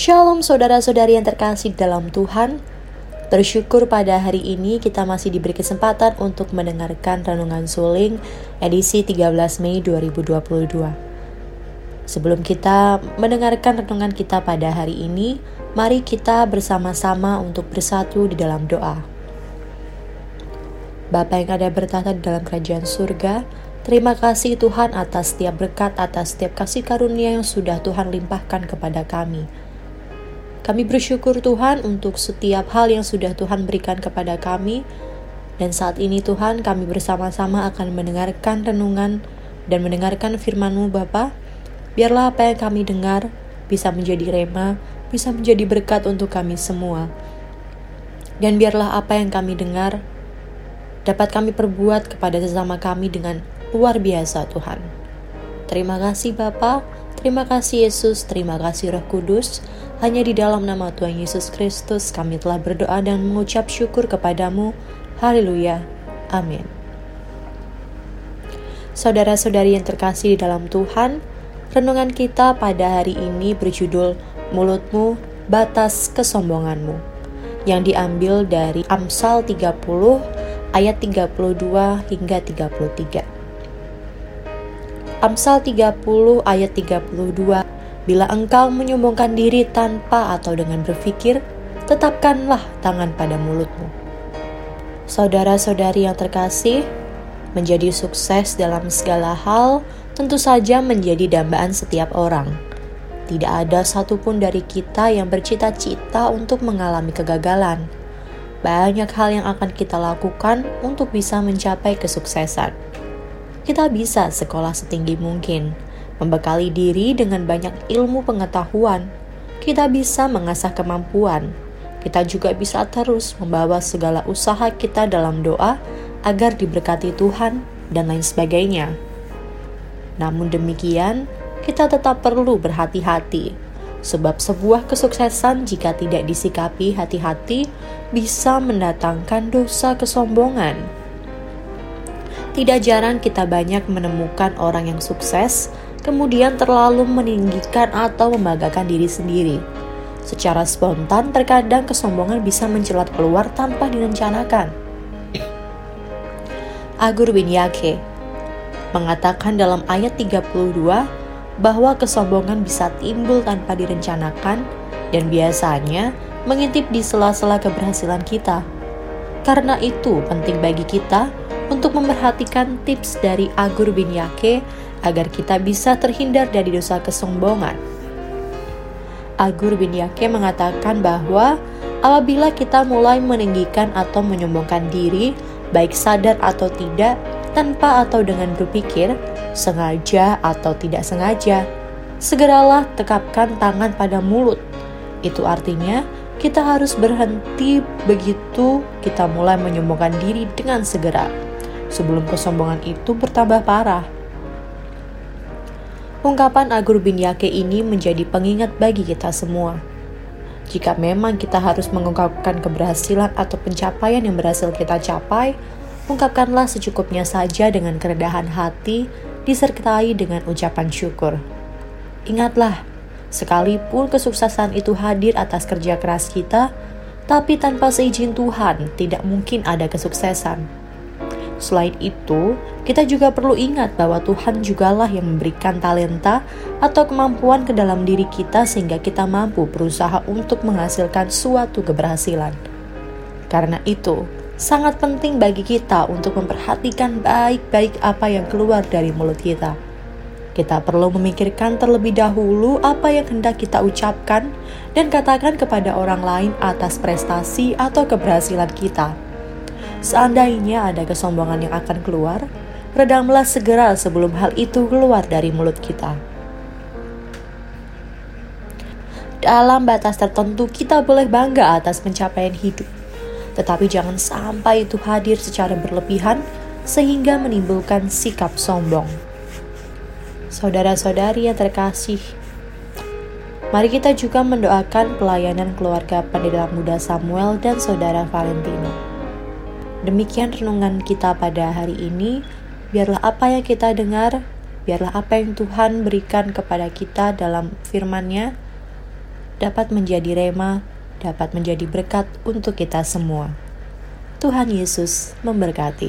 Shalom saudara-saudari yang terkasih dalam Tuhan. Bersyukur pada hari ini kita masih diberi kesempatan untuk mendengarkan Renungan Suling edisi 13 Mei 2022. Sebelum kita mendengarkan renungan kita pada hari ini, mari kita bersama-sama untuk bersatu di dalam doa. Bapa yang ada bertata di dalam kerajaan surga, terima kasih Tuhan atas setiap berkat, atas setiap kasih karunia yang sudah Tuhan limpahkan kepada kami. Kami bersyukur Tuhan untuk setiap hal yang sudah Tuhan berikan kepada kami. Dan saat ini Tuhan kami bersama-sama akan mendengarkan renungan dan mendengarkan firman-Mu Bapa. Biarlah apa yang kami dengar bisa menjadi rema, bisa menjadi berkat untuk kami semua. Dan biarlah apa yang kami dengar dapat kami perbuat kepada sesama kami dengan luar biasa Tuhan. Terima kasih Bapa, terima kasih Yesus, terima kasih Roh Kudus. Hanya di dalam nama Tuhan Yesus Kristus kami telah berdoa dan mengucap syukur kepadamu. Haleluya. Amin. Saudara-saudari yang terkasih di dalam Tuhan, renungan kita pada hari ini berjudul Mulutmu Batas Kesombonganmu yang diambil dari Amsal 30 ayat 32 hingga 33. Amsal 30 ayat 32 Bila engkau menyombongkan diri tanpa atau dengan berpikir, tetapkanlah tangan pada mulutmu. Saudara-saudari yang terkasih, menjadi sukses dalam segala hal tentu saja menjadi dambaan setiap orang. Tidak ada satupun dari kita yang bercita-cita untuk mengalami kegagalan. Banyak hal yang akan kita lakukan untuk bisa mencapai kesuksesan. Kita bisa sekolah setinggi mungkin, membekali diri dengan banyak ilmu pengetahuan, kita bisa mengasah kemampuan. Kita juga bisa terus membawa segala usaha kita dalam doa agar diberkati Tuhan dan lain sebagainya. Namun demikian, kita tetap perlu berhati-hati, sebab sebuah kesuksesan jika tidak disikapi hati-hati bisa mendatangkan dosa kesombongan. Tidak jarang kita banyak menemukan orang yang sukses kemudian terlalu meninggikan atau membanggakan diri sendiri. Secara spontan, terkadang kesombongan bisa mencelat keluar tanpa direncanakan. Agur bin Yake mengatakan dalam ayat 32 bahwa kesombongan bisa timbul tanpa direncanakan dan biasanya mengintip di sela-sela keberhasilan kita. Karena itu penting bagi kita untuk memperhatikan tips dari Agur bin Yake agar kita bisa terhindar dari dosa kesombongan. Agur bin Yake mengatakan bahwa apabila kita mulai meninggikan atau menyombongkan diri, baik sadar atau tidak, tanpa atau dengan berpikir, sengaja atau tidak sengaja, segeralah tekapkan tangan pada mulut. Itu artinya kita harus berhenti begitu kita mulai menyombongkan diri dengan segera sebelum kesombongan itu bertambah parah. Ungkapan Agur bin Yake ini menjadi pengingat bagi kita semua. Jika memang kita harus mengungkapkan keberhasilan atau pencapaian yang berhasil kita capai, ungkapkanlah secukupnya saja dengan kerendahan hati, disertai dengan ucapan syukur. Ingatlah, sekalipun kesuksesan itu hadir atas kerja keras kita, tapi tanpa seizin Tuhan tidak mungkin ada kesuksesan. Selain itu, kita juga perlu ingat bahwa Tuhan jugalah yang memberikan talenta atau kemampuan ke dalam diri kita sehingga kita mampu berusaha untuk menghasilkan suatu keberhasilan. Karena itu, sangat penting bagi kita untuk memperhatikan baik-baik apa yang keluar dari mulut kita. Kita perlu memikirkan terlebih dahulu apa yang hendak kita ucapkan dan katakan kepada orang lain atas prestasi atau keberhasilan kita Seandainya ada kesombongan yang akan keluar, redamlah segera sebelum hal itu keluar dari mulut kita. Dalam batas tertentu, kita boleh bangga atas pencapaian hidup, tetapi jangan sampai itu hadir secara berlebihan sehingga menimbulkan sikap sombong. Saudara-saudari yang terkasih, mari kita juga mendoakan pelayanan keluarga pendeta muda Samuel dan saudara Valentino. Demikian renungan kita pada hari ini. Biarlah apa yang kita dengar, biarlah apa yang Tuhan berikan kepada kita dalam firman-Nya dapat menjadi rema, dapat menjadi berkat untuk kita semua. Tuhan Yesus memberkati.